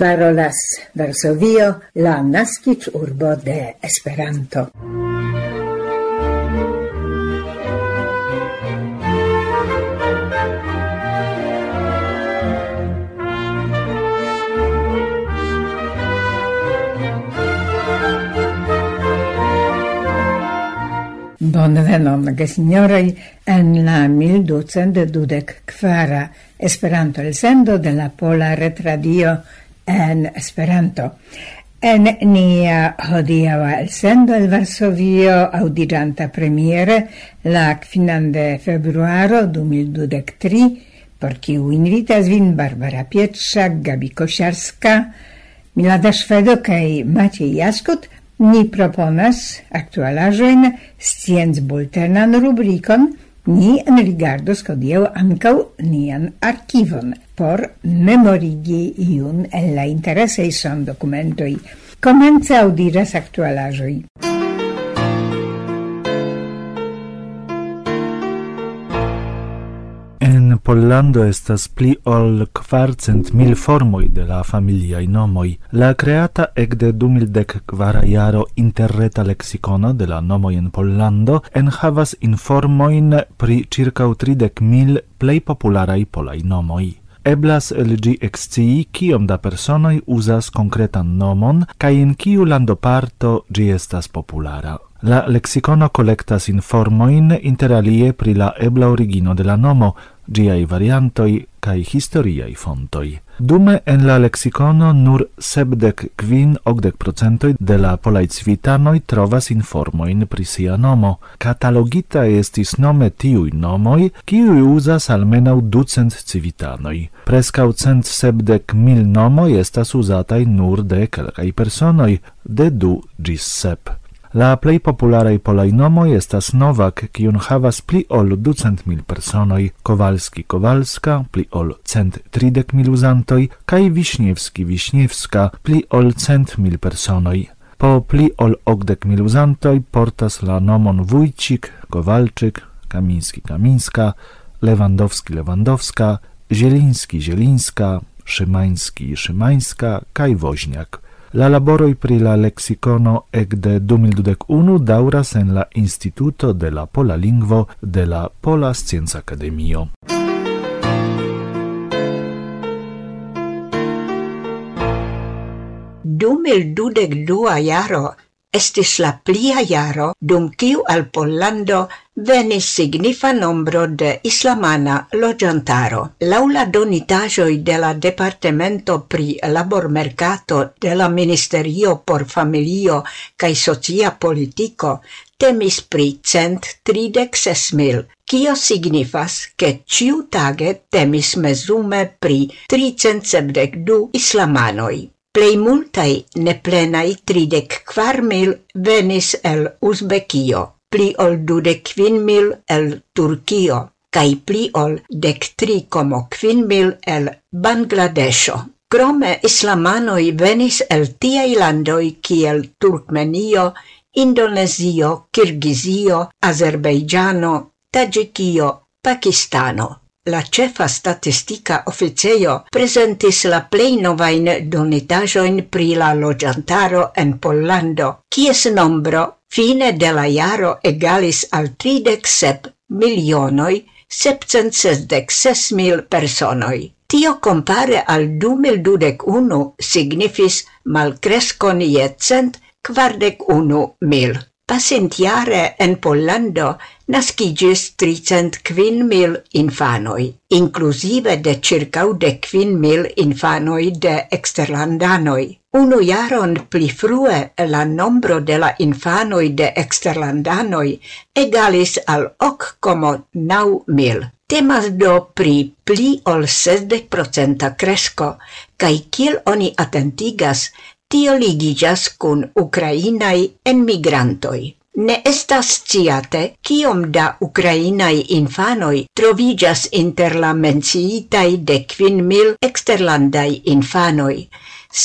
parolas Varsovio, la nascic urbo de Esperanto. Bonvenon, gesignoroj, en la 1224 Esperanto el sendo de la Pola Retradio en Esperanto. En nia hodiava el sendo el Varsovio aŭdiĝanta premiere la finan de februaro 2023, por kiu invitas vin Barbara Pietrzak, Gabi Kosiarska, Milada Szwedo kaj Maciej Jaskut, ni proponas aktualaĵojn scienc-bultenan rubrikon – ni enrigardos scodieu ancau nian archivon por memorigi iun el la interesaj sondokumentoj. Komence aŭdiras aktualaĵoj. Pollando estas pli ol kvarcent mil formoj de la familiaj nomoj. La kreata ekde 2010 jaro interreta leksikono de la nomoj en Pollando enhavas informojn pri ĉirkaŭ 30 mil plej popularaj polaj nomoj eblas el gi excii kiom da personoj uzas concretan nomon kaj en kiu landoparto gi estas populara. La leksikono kolektas informojn interalie pri la ebla origino de la nomo, giai variantoi cae historiai fontoi. Dume en la lexicono nur sebdec quin ogdec procentoi de la polai civitanoi trovas informoin pri sia nomo. Catalogita estis nome tiui nomoi, kiui usas almenau ducent civitanoi. Prescau cent sebdec mil nomoi estas usatai nur de calcai personoi, de du gis sep. La plej popularaj polaj nomoj estas Novak, kiun havas pli ol ducent mil personoj, Kowalski-Kowalska, pli ol cent tridek mil uzantoj, kaj Wiśniewski-Wiśniewska, pli ol cent mil personoj. Po pli ol okdek mil uzantoj portas la nomon Wójcik, Kowalczyk, Kamiński-Kamińska, Lewandowski-Lewandowska, Zieliński-Zielińska, Szymański-Szymańska, kaj Woźniak. La laboroi pri la lexicono ecde 2021 dauras en la Instituto de la Pola Lingvo de la Pola Scienza Academio. Dum il dudec dua jaro estis la plia jaro, dum kiu al Pollando venis signifa nombro de islamana loĝantaro. Laŭ la donitaĵoj de la Departemento pri Labormerkato de la Ministerio por Familio kaj Socia Politiko temis pri cent tridek ses mil, kio signifas, ke ciu tage temis mezume pri 372 islamanoj. Plei multai neplenai tridec quar mil venis el Uzbekio, pli ol dudec quin mil el Turkio cae pli ol dec tri como quin mil el Bangladesho. Crome islamanoi venis el tiei landoi kiel Turkmenio, Indonesio, Kirgizio, Azerbajdžano, Tajikio, Pakistano. La cefa statistica officeio presentis la plei novain donitajoin pri la logiantaro en Pollando, kies nombro fine de la jaro egalis al 37 milionoi 766 mil personoi. Tio compare al 2021 signifis malcrescon je cent quardec unu mil. Pasentiare en Pollando nascigis tricent quin mil infanoi, inclusive de circau de quin mil infanoi de exterlandanoi. Unu jaron pli frue la nombro de la infanoi de exterlandanoi egalis al hoc como nau mil. Temas do pri pli ol sesdec procenta cresco, cae kiel oni atentigas, Tio ligigas cun ukrainai enmigrantoi. Ne estas ciate kiom da ukrainai infanoi trovigas inter la menciitai de quin mil exterlandai infanoi,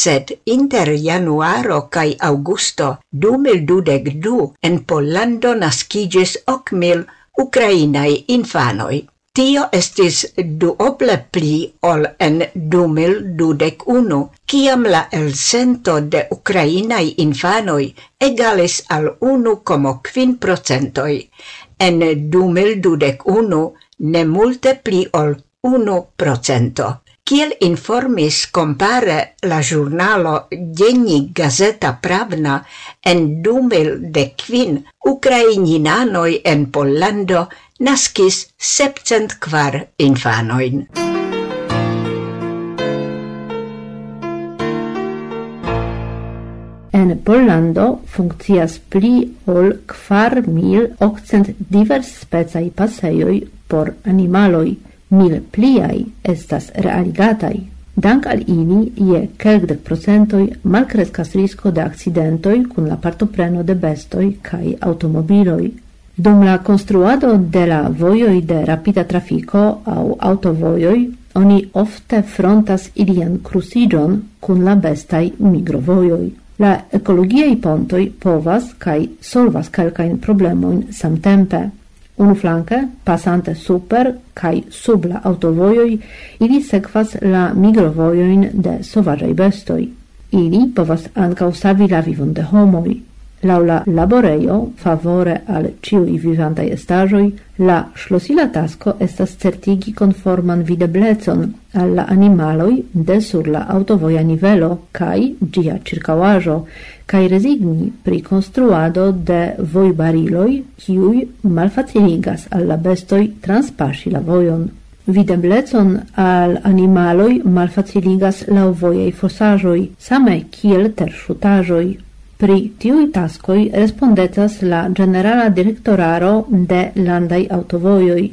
sed inter januaro kaj augusto 2022 en Pollando nascigis ok mil ukrainai infanoi. Tio estis duoble pli ol en 2021, kiam la elsento de ukrainaj infanoj egalis al 1,5%. En 2021 ne multe pli ol 1 procento. Kiel informis compare la giornalo Geni Gazeta Pravna en 2015, Ukraininanoj en Pollando – naskis sepcent kvar infanoin. En Pollando funkcias pli ol kvar mil okcent divers specaj pasejoj por animaloj, mil pliaj estas realigataj. Dank al ili je kelkdek procentoj malkreskas risko de akcidentoj kun la partopreno de bestoj kaj automobiloj. Dum la construado de la vojoj de rapida trafiko aŭ aŭtovojoj, oni ofte frontas ilian krusiĝon kun la bestaj migrovojoj. La ekologiaj pontoj povas kaj solvas kelkajn problemojn samtempe. Unuflanke, pasante super kaj sub la aŭtovojoj, ili sekvas la migrovojojn de sovaĝaj bestoj. Ili povas ankaŭ savi la vivon de homoj. Laŭ la laboreio, favore al ciui vivantai estajoi, la ŝlosila tasco estas certigi conforman videblecon al animaloi de sur la autovoia nivelo kaj gia circauajo, kaj rezigni pri construado de vojbariloj ciui malfaciligas alla bestoi bestoj la voion. Videblecon al animaloi malfaciligas voiei fosajoi same kiel tershutajoi, Pri tiuj taskoj respondecas la Generala Direktoraro de Landaj Aŭtovojoj.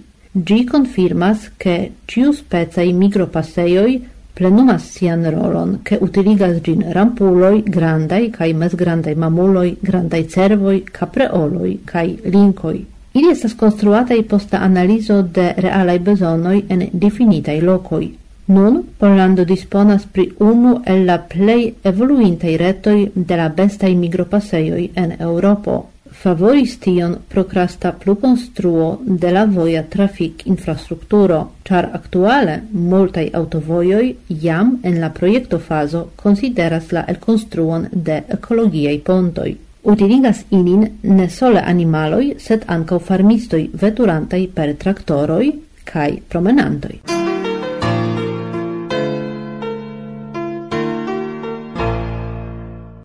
Ĝi konfirmas, ke ĉiuspecaj migropasejoj plenumas sian rolon, ke utiligas ĝin rampuloj, grandaj kaj mezgrandaj mamuloj, grandaj cervoj, kapreoloj kaj linkoj. Ili estas konstruataj posta analizo de realaj bezonoj en difinitaj lokoj. Nun Pollando disponas pri unu el la plej evoluintaj retoj de la bestaj migropasejoj en Eŭropo. Favoris tion prokrasta plukonstruo de la voja trafik-infrastrukturo, ĉar aktuale multaj aŭtovojoj jam en la projektofazo konsideras la elkonstruon de ekologiaj pontoj. Utiligas inin ne sole animaloj, sed ankaŭ farmistoj veturantaj per traktoroj kaj promenantoj.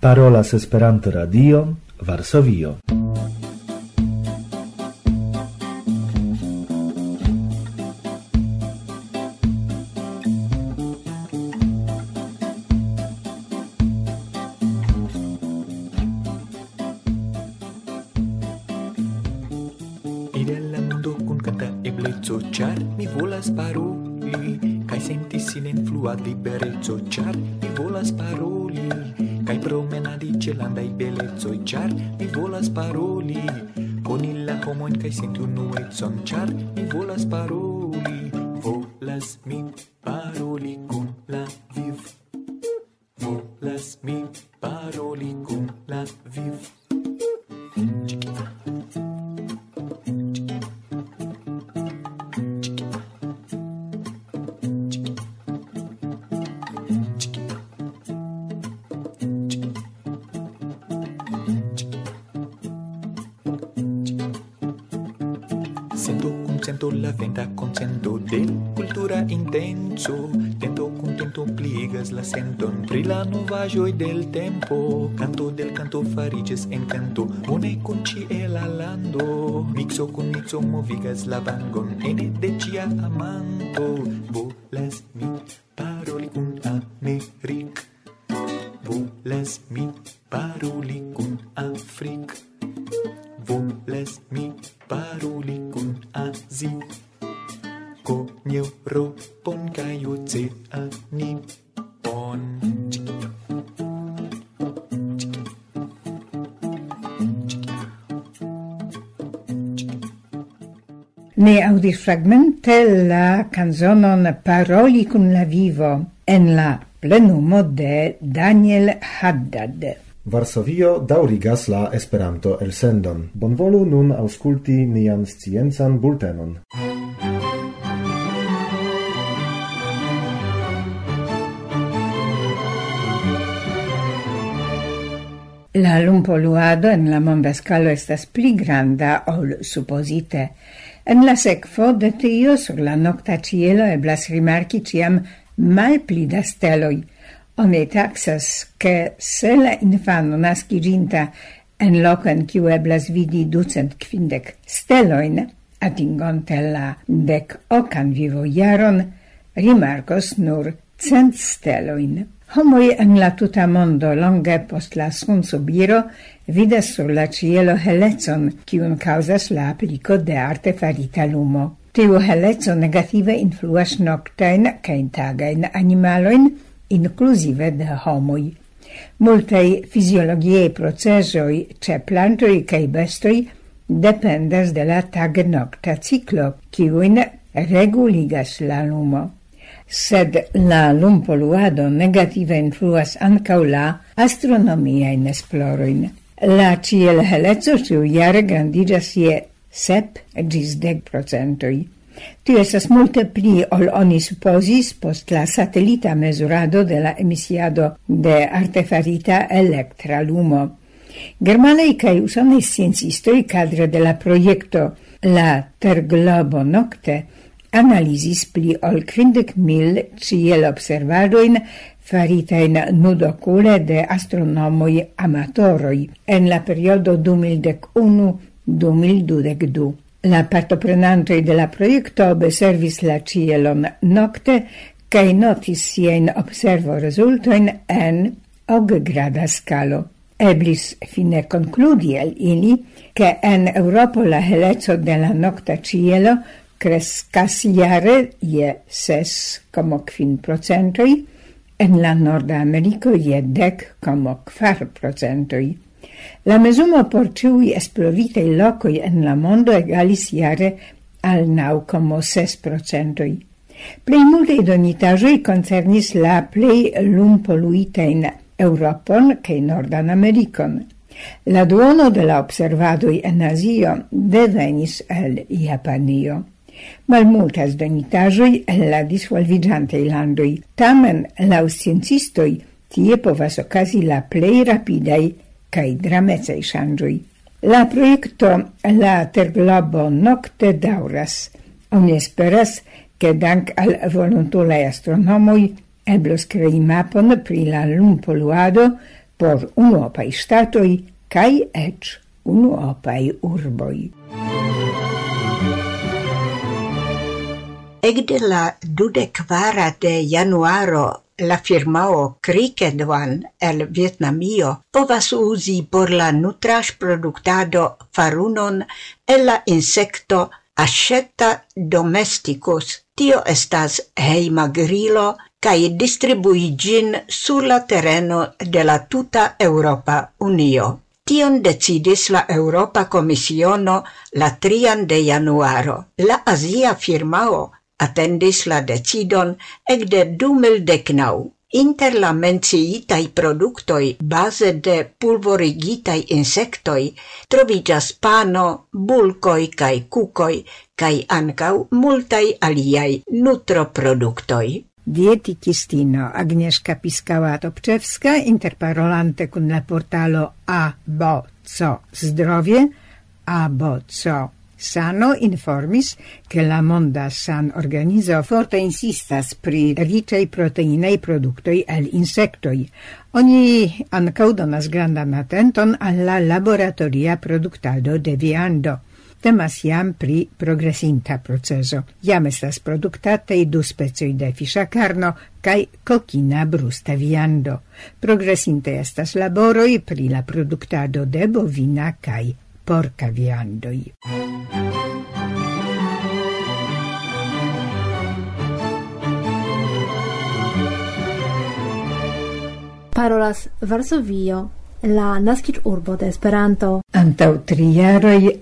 parolas Esperanto-radion, Varsovio. Kaj sentis sin influa libereco, ĉar mi volas paroli Kai promenadi ce landai belezoi char Mi volas paroli. Coni la homoin cai sentu nuezon char Mi volas paroli. Volas mi paroli con Sento consento la venta consento de cultura intenso Tento contento pligas la senton Pri la novaĵoj del tempo. Canto del canto fariĝas en canto Une kun ĉiela lando. Mixo con mixo movigas la vangon Ene de ĉia amanto. Volas mi ne audis fragmente la canzonon Paroli cun la vivo en la plenumo de Daniel Haddad. Varsovio daurigas la Esperanto elsendon. Bonvolu nun aŭskulti nian sciencan bultenon. La lumpoluado en la mondescalo estas pli granda ol supposite. En la sekvo de tio sur la nokta cielo eblas rimarki ciam malpli da steloj. Oni taksas, ke se la infano naskiĝinta en loko en kiu eblas vidi ducent kvindek stelojn, atingonte la dek okan vivojaron, rimarkos nur cent stelojn. Homoj en la tuta mondo longe post la sunsubiro vidas sur la cielo helecon, kiun causas la aplico de arte farita lumo. Tiu heleco negative influas noctain ca intagain animaloin, inclusive de homoj. Multei fisiologiei procesoi ce plantoi ca bestoi dependas de la tag-nocta ciclo, kiuin reguligas la lumo sed la lumpoluado negative influas ancau la astronomiajn esploroin. La cielheleco ĉiujare grandigas je sep gis deg procentoi. Tu esas multe pli ol oni supposis post la satellita mesurado de la emisiado de artefarita electra lumo. Germanei cae usonaj sciencistoj kadre de la proiecto La Terglobo Nocte analisis pli ol quindec mil ciel observadoin faritain nudocule de astronomoi amatoroi en la periodo 2011-2012. La partoprenantoi de la proiecto observis la cielon nocte cae notis sien observo resultoin en og grada scalo. Eblis fine concludi el ili che en Europa la helezo de la nocta cielo crescas iare je 6,5 procentoi, en la Norda Americo je 10,4 procentoi. La mesumo por ciui esplovitei locoi en la mondo egalis iare al 9,6 procentoi. Plei multe donitajoi concernis la plei lumpoluitein Europon in Nordan Americon. La duono de la observadoi en Asio devenis el Japanio. Malmultas donitajoi el la disvolvigiantei landoi. tamen laŭ sciencistoj tie povas okazi la plei rapidei cae dramecei shangioi. La proiecto La Terglobo Nocte Dauras. Oni esperas, che dank al volontulei astronomoi eblos crei mapon pri la lumpoluado por unuopaj ŝtatoj kaj eĉ unuopaj urboi. Egde la dudekkvara de januaro la firmao Cricket One el Vietnamio povas uzi por la nutraĵproduktado farunon el la insecto Asceta domesticus. Tio estas heima grilo kaj distribui gin sur la terreno de la tuta Europa Unio. Tion decidis la Europa Komisiono la 3 de januaro. La Asia firmao attendis la decidon ekde dumil mildeknau. Inter la menciitai productoi base de pulvorigitai insectoi trovigas pano, bulkoj kaj kukoj kaj ankaŭ aliai aliaj nutroproduktoj. Dietikistino Agnieszka Piskała-Topczewska, interparolante kun la portalo A, bo, co, zdrowie, a, bo, co, Sano informis che la Monda San Organizo forte insistas pri ricei proteinei productoi el insectoi. Oni ancau donas grandan atenton alla laboratoria productado de viando. Temas jam pri progresinta proceso. Jam estas produktataj du specioi de fiŝa carno cae kokina brusta viando. Progresinte estas laboroi pri la productado de bovina cae porca viandoi. Parolas Varsovio, la nascit urbo de Esperanto. Antau tri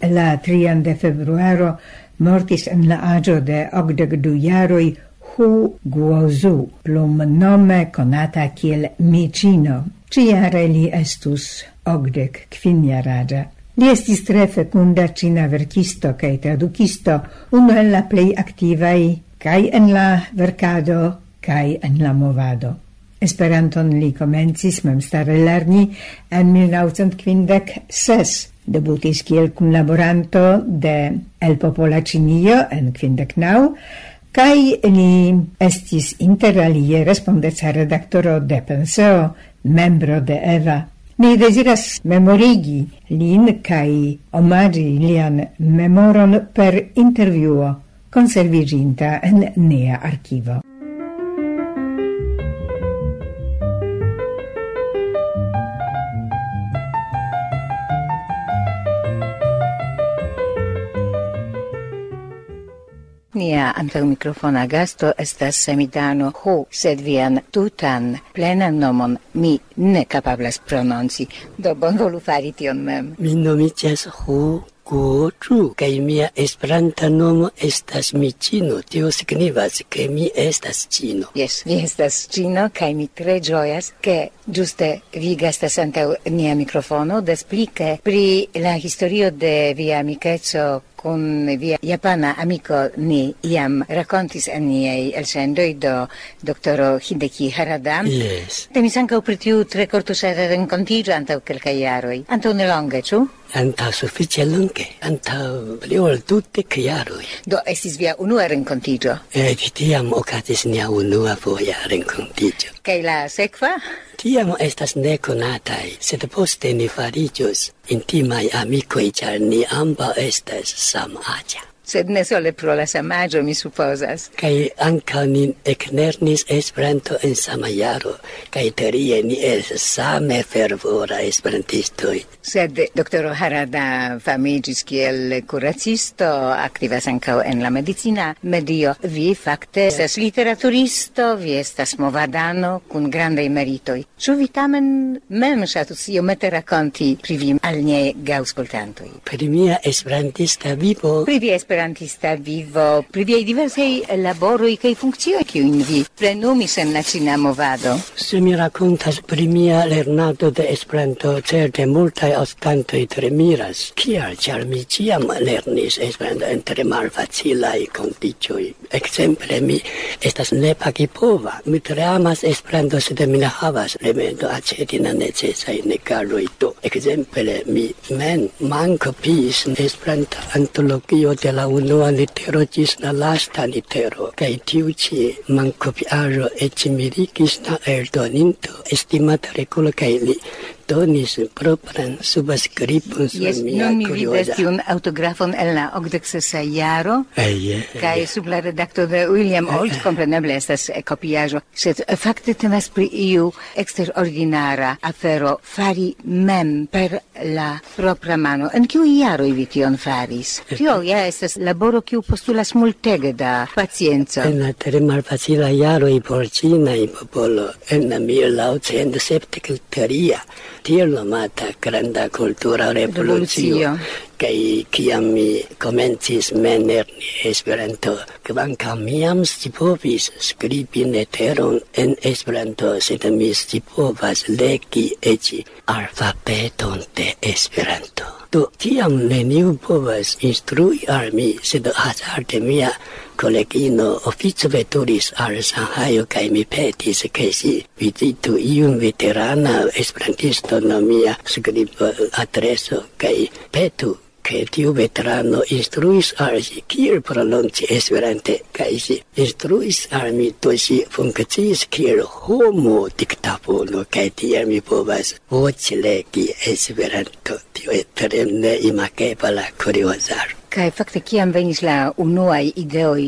la trian de februaro, mortis en la agio de ogdeg du jaroi, Hu Guozu, plum nome conata kiel Micino. Ciare li estus ogdec quinjaraĝa. Li estis tre fecunda cina verkisto kaj tradukisto, unu el la plej aktivaj kaj en la verkado kaj en la movado. Esperanton li komencis memstare lerni en 1956 debutis kiel kunlaboranto de El Popola Cinio en Quindecnau, kai li estis interalie respondeca redaktoro de Penseo, membro de EVA. Ni desiras memorigi lin kai omaggi lian memoron per intervjuo conserviginta en nea archivo. nia antaŭmikrofona gasto estas Semidano Hu, sed vian tutan plenan nomon mi ne kapablas prononci. Do bonvolu fari tion mem. Mi nomiĝas Hu Kuochu, kai mia esperanta nomo estas mi chino, tio signifas ke mi estas chino. Yes, vi estas chino, kai mi tre ĝojas ke giuste vi gastas ante nia mikrofono, des pli pri la historio de via amikeco con via japana amico ni iam rakontis en niaj elsendoj do doktoro Hideki Harada. Yes. Temis ankaŭ pri tiu tre kortuŝera renkontiĝo antaŭ kelkaj jaroj. Antaŭ nelonge, ĉu? Antaŭ sufiĉe longe, antaŭ pli tutte dudek jaroj. Do estis via unua renkontiĝo? Eh, tiam ocatis nia unua voia rencontigio. Kaj la sequa? tiam estas nekonataj, sed poste ni fariĝos intimai amicoi, char ni amba estas agia sed ne sole pro la samaggio, mi supposas. Cai anca nin ecnernis Esperanto en samajaro, cai terie ni es same fervora esperantistoi. Sed doctoro Harada famigis kiel curacisto, activas anca en la medicina medio. Vi fakte estas literaturisto, vi estas movadano, kun grandei meritoi. Ciu vi tamen mem shatus iomete rakonti pri vi al niaj gauscoltantoi? Per mia esperantista vivo... Pri vi esperantista esperantista vivo, pri viei diversei laboroi cae funzioi in vi plenumis en la cina movado? Se mi racontas pri mia lernado de Esperanto, certe multae ostantoi tre miras. Cial, cial mi ciam lernis Esperanto en tre malfacilae condicioi. Exemple, mi estas nepa pagipova. Mi tre amas Esperanto, sed mi ne havas elemento acetina necessai negaroi. Do, exemple, mi men manco pis Esperanto antologio de la unua litero gis la lasta litero, cae tiu ci mancopiaro ecce mirigis na eldoninto, estimata recolo cae li donis propran subscriptum sur yes, mia nun mi vidas tiun autografon el la okdeksa jaro. Eh, Kaj sub la redacto de William eh, Old compreneble, eh. estas copiajo, sed facte temas pri iu extraordinara afero. Fari mem per la propra mano. En kiu iaro vi tion faris? Tio ja estas laboro kiu postulas multege da pacienza. en la tre malfacila jaroj por i popolo en la 1973 tiel nomata granda cultura revolucio. kai kiam mi komencis menerni Esperanto, kvankam miam scipovis skribi leteron en Esperanto, sed mi scipovas legi eci alfabeton de Esperanto. Do tiam neniu povas instrui al mi, sed hazarde mia collegino officio veturis al Sanhajo kaj mi petis, che si visitu iun veterana esperantisto nomia scribo adreso kaj petu che tiu veterano instruis al si kiel pronunci esperante, kai si instruis al mi to si funkciis kiel homo diktafono, kai tiel mi povas voce legi esperanto, tio tre ne imagebla kuriozaro kai fakte kiam venis la unuaj ideoj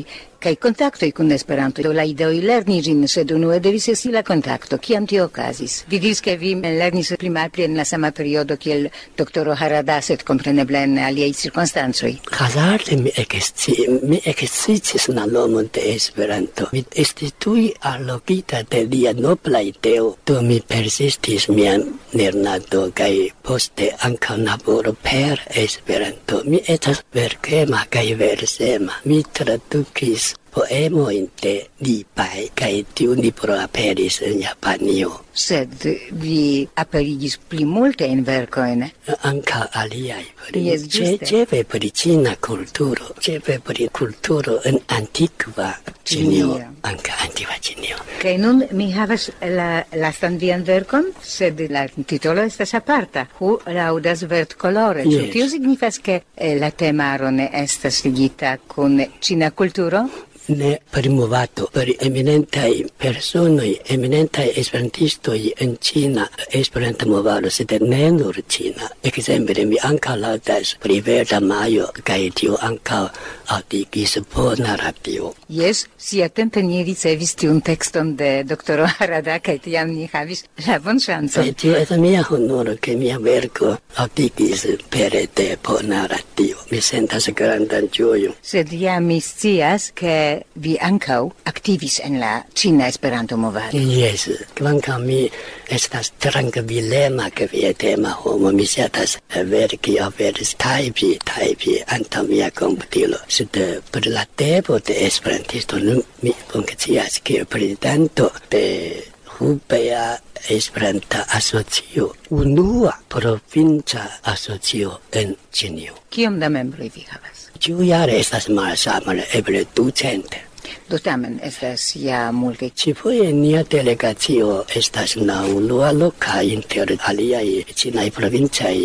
kai kontaktoj kun Esperanto. Do la ideoj lerni ĝin, sed unue devis esti la kontakto. Kiam tio okazis? Vidis, ke vi lernis pli malpli en la sama periodo kiel doktoro Harada, sed kompreneble en aliaj cirkonstancoj. Hazarde mi ekesci, mi ekesciis la nomon de Esperanto. Mi estis tuj allogita de lia nobla ideo, do mi persistis mian lernado kai poste ankaŭ laboro per Esperanto. Mi estas verkema kaj versema. Mi tradukis poemoin de Lipai, cae tiun pro aperis in Japanio. Sed vi aperigis pli multe in vercoin? Anca aliai, pri, yes, ce, cepe per cina culturo, cepe per culturo in antiqua cinio, anca antiqua cinio. Cae nun mi havas la la standian vercon, sed la titolo estas aparta, hu laudas vert colore, yes. tio signifas che eh, la temaro ne estas ligita con cina culturo? ne primuvato per eminentai personoi, eminentai esperantistoi in Cina esperanta movado, sed ne nur Cina. Exemple, mi anca laudas pri Maio, cae tiu anca atingis por narratio. Jes, si atente ni ricevis tiun tekston de doktoro Harada, kaj tiam ni havis la bonŝancon. Tio estas mia honoro, ke mia verko atingis pere de por narratio. Mi sentas grandan ĝojon. Sed ja mi scias, ke vi ankaŭ aktivis en la ĉina Esperanto-movado. Jes, kvankam mi estas trankvilema kvietema homo, mi ŝatas verki aperis tajpi, tajpi antaŭ mia komputilo sed eh, per la temo de esperantisto nu mi funkcias kiel prezidanto de Hubea Esperanta Asocio, unua provinca asocio en Ĉinio. Kiom da membroj vi havas? Ĉiujare estas malsamre, eble ducent. Do tamen estas ja multe. Ci foje nia delegacio estas la unua loka inter aliaj cinaj provincaj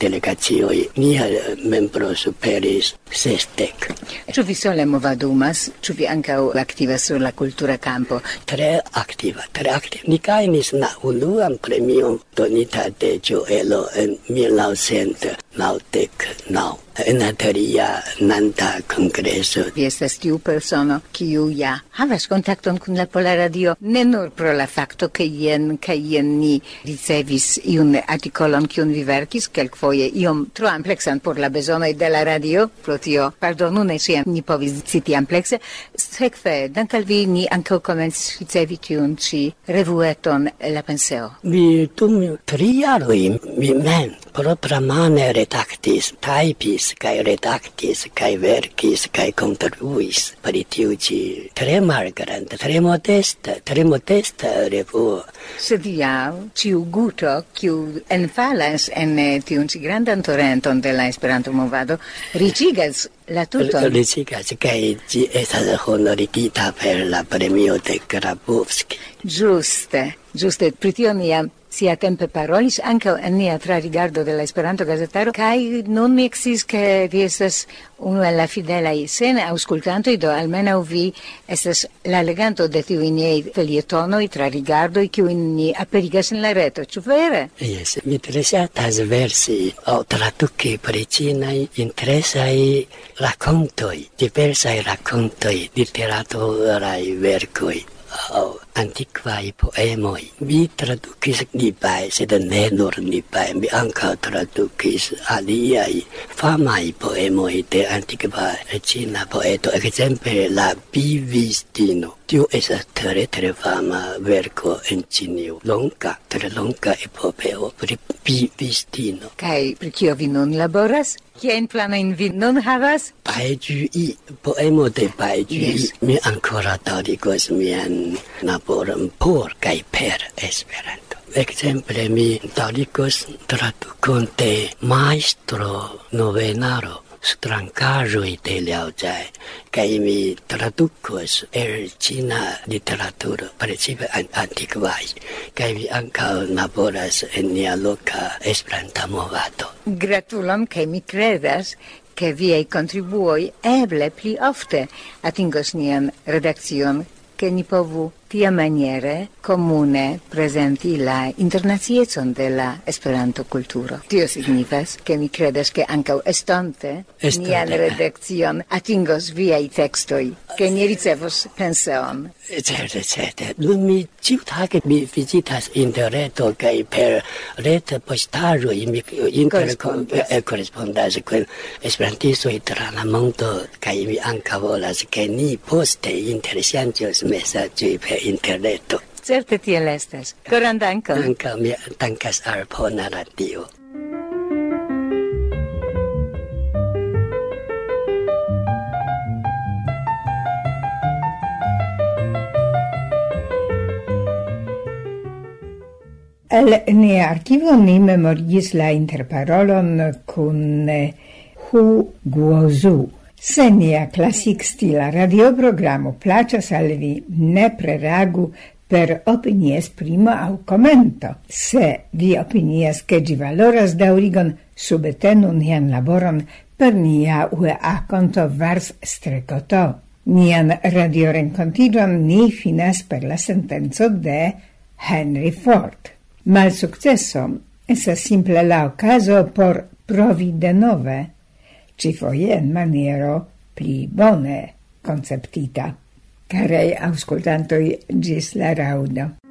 delegacioj. Nia membro superis sesdek. Ĉu vi sole movadumas? Ĉu vi ankaŭ aktivas sur la kultura kampo? Tre aktiva, tre aktiva. Ni gajnis la unuan premion donita de Joelo en 1999 en ateria nanta congreso. Vi estas tiu persono kiu ja havas kontakton kun la Pola Radio ne nur pro la fakto ke jen kaj jen ni ricevis iun artikolon kiun vi verkis kelkfoje iom tro ampleksan por la bezonoj de la radio pro tio pardonu ne ĉiam ni povis citi amplekse sekve dank' al vi ni ankaŭ komencis ricevi tiun ĉi revueton La Penseo. Mi dum tri jaroj mi mem propramane redaktis, taipis, kai redaktis, kai verkis, kai contribuis per tiu ci tre malgranda, tre modesta, tre modesta revuo. Sed ja, ciu guto, kiu enfalas en eh, tiu ci grandan torrenton de la Esperanto movado, ricigas la tuton. Ricigas, kai ci estas honorigita per la premio de Grabowski. Giuste. Giuste, pritio sia tempe parolis anche en nia tra rigardo della Esperanto gazetaro kai non mi exis ke vi estas uno alla fidela i sen auscultanto do almeno vi estas la leganto de tiuj tra felietonoj i kiujn ni aperigas en la reto ĉu vere? Yes mi tre ŝatas versi aŭ traduki priĉinaj interesaj rakontoj diversaj rakontoj literaturaj verkoj. Aŭ antiquae poemoi. Mi traducis Nipae, sed ne nur Nipae, mi anca traducis aliai famai poemoi de antiqua regina poeto, exemple la Bivistino. Tiu esas tre tre fama verko en Ĉinio. Longa, tre longa epopeo pri vivistino. Kaj pri kio vi nun laboras? Kien planojn vi nun havas? Paeĝui, poemo de Paeĝui. Yes. Mi ankoraŭ daŭrigos mian laboron por kaj per Esperanto. Ekzemple mi daŭrigos tradukon de majstro novenaro strancajoi de Liao Zai, kai mi traducos er Cina literatura principe an antiquai, kai mi anca laboras en nia loca Esperanta movato. Gratulon, kai mi credas che viei contribuoi eble pli ofte atingos nian redakcion, che ni povu tia maniere comune presenti la internaziezon de la Esperanto culturo. Tio signifas che mi credes che anca estonte, estonte nian redakcion atingos viai textoi, che ni ricevos penseon. Certe, certe. Nun mi ciu tage mi visitas interreto kai per rete postaro mi inter correspondas eh, kun esperantisto tra la mondo kai mi anca volas che ni poste interesiantios messaggio per internetto. Certe ti è lestes, koran dankon. Dankon, mi dankas al bona radio. El ne archivo ni memorigis la interparolon con eh, Hu Guozu, Se nia klasik-stila radioprogramu placas al vi, ne preragu per opinies primo au commento. Se vi opinies che gi valoras daurigon, subetenu nian laboron per nia UEA conto vars strecoto. Nian radiorencontigion ni finas per la sentenzo de Henry Ford. Mal successo, essa simple la ocaso por provi de nove ci foie in maniero pli bone conceptita. Carei auscultantoi gis la raudo.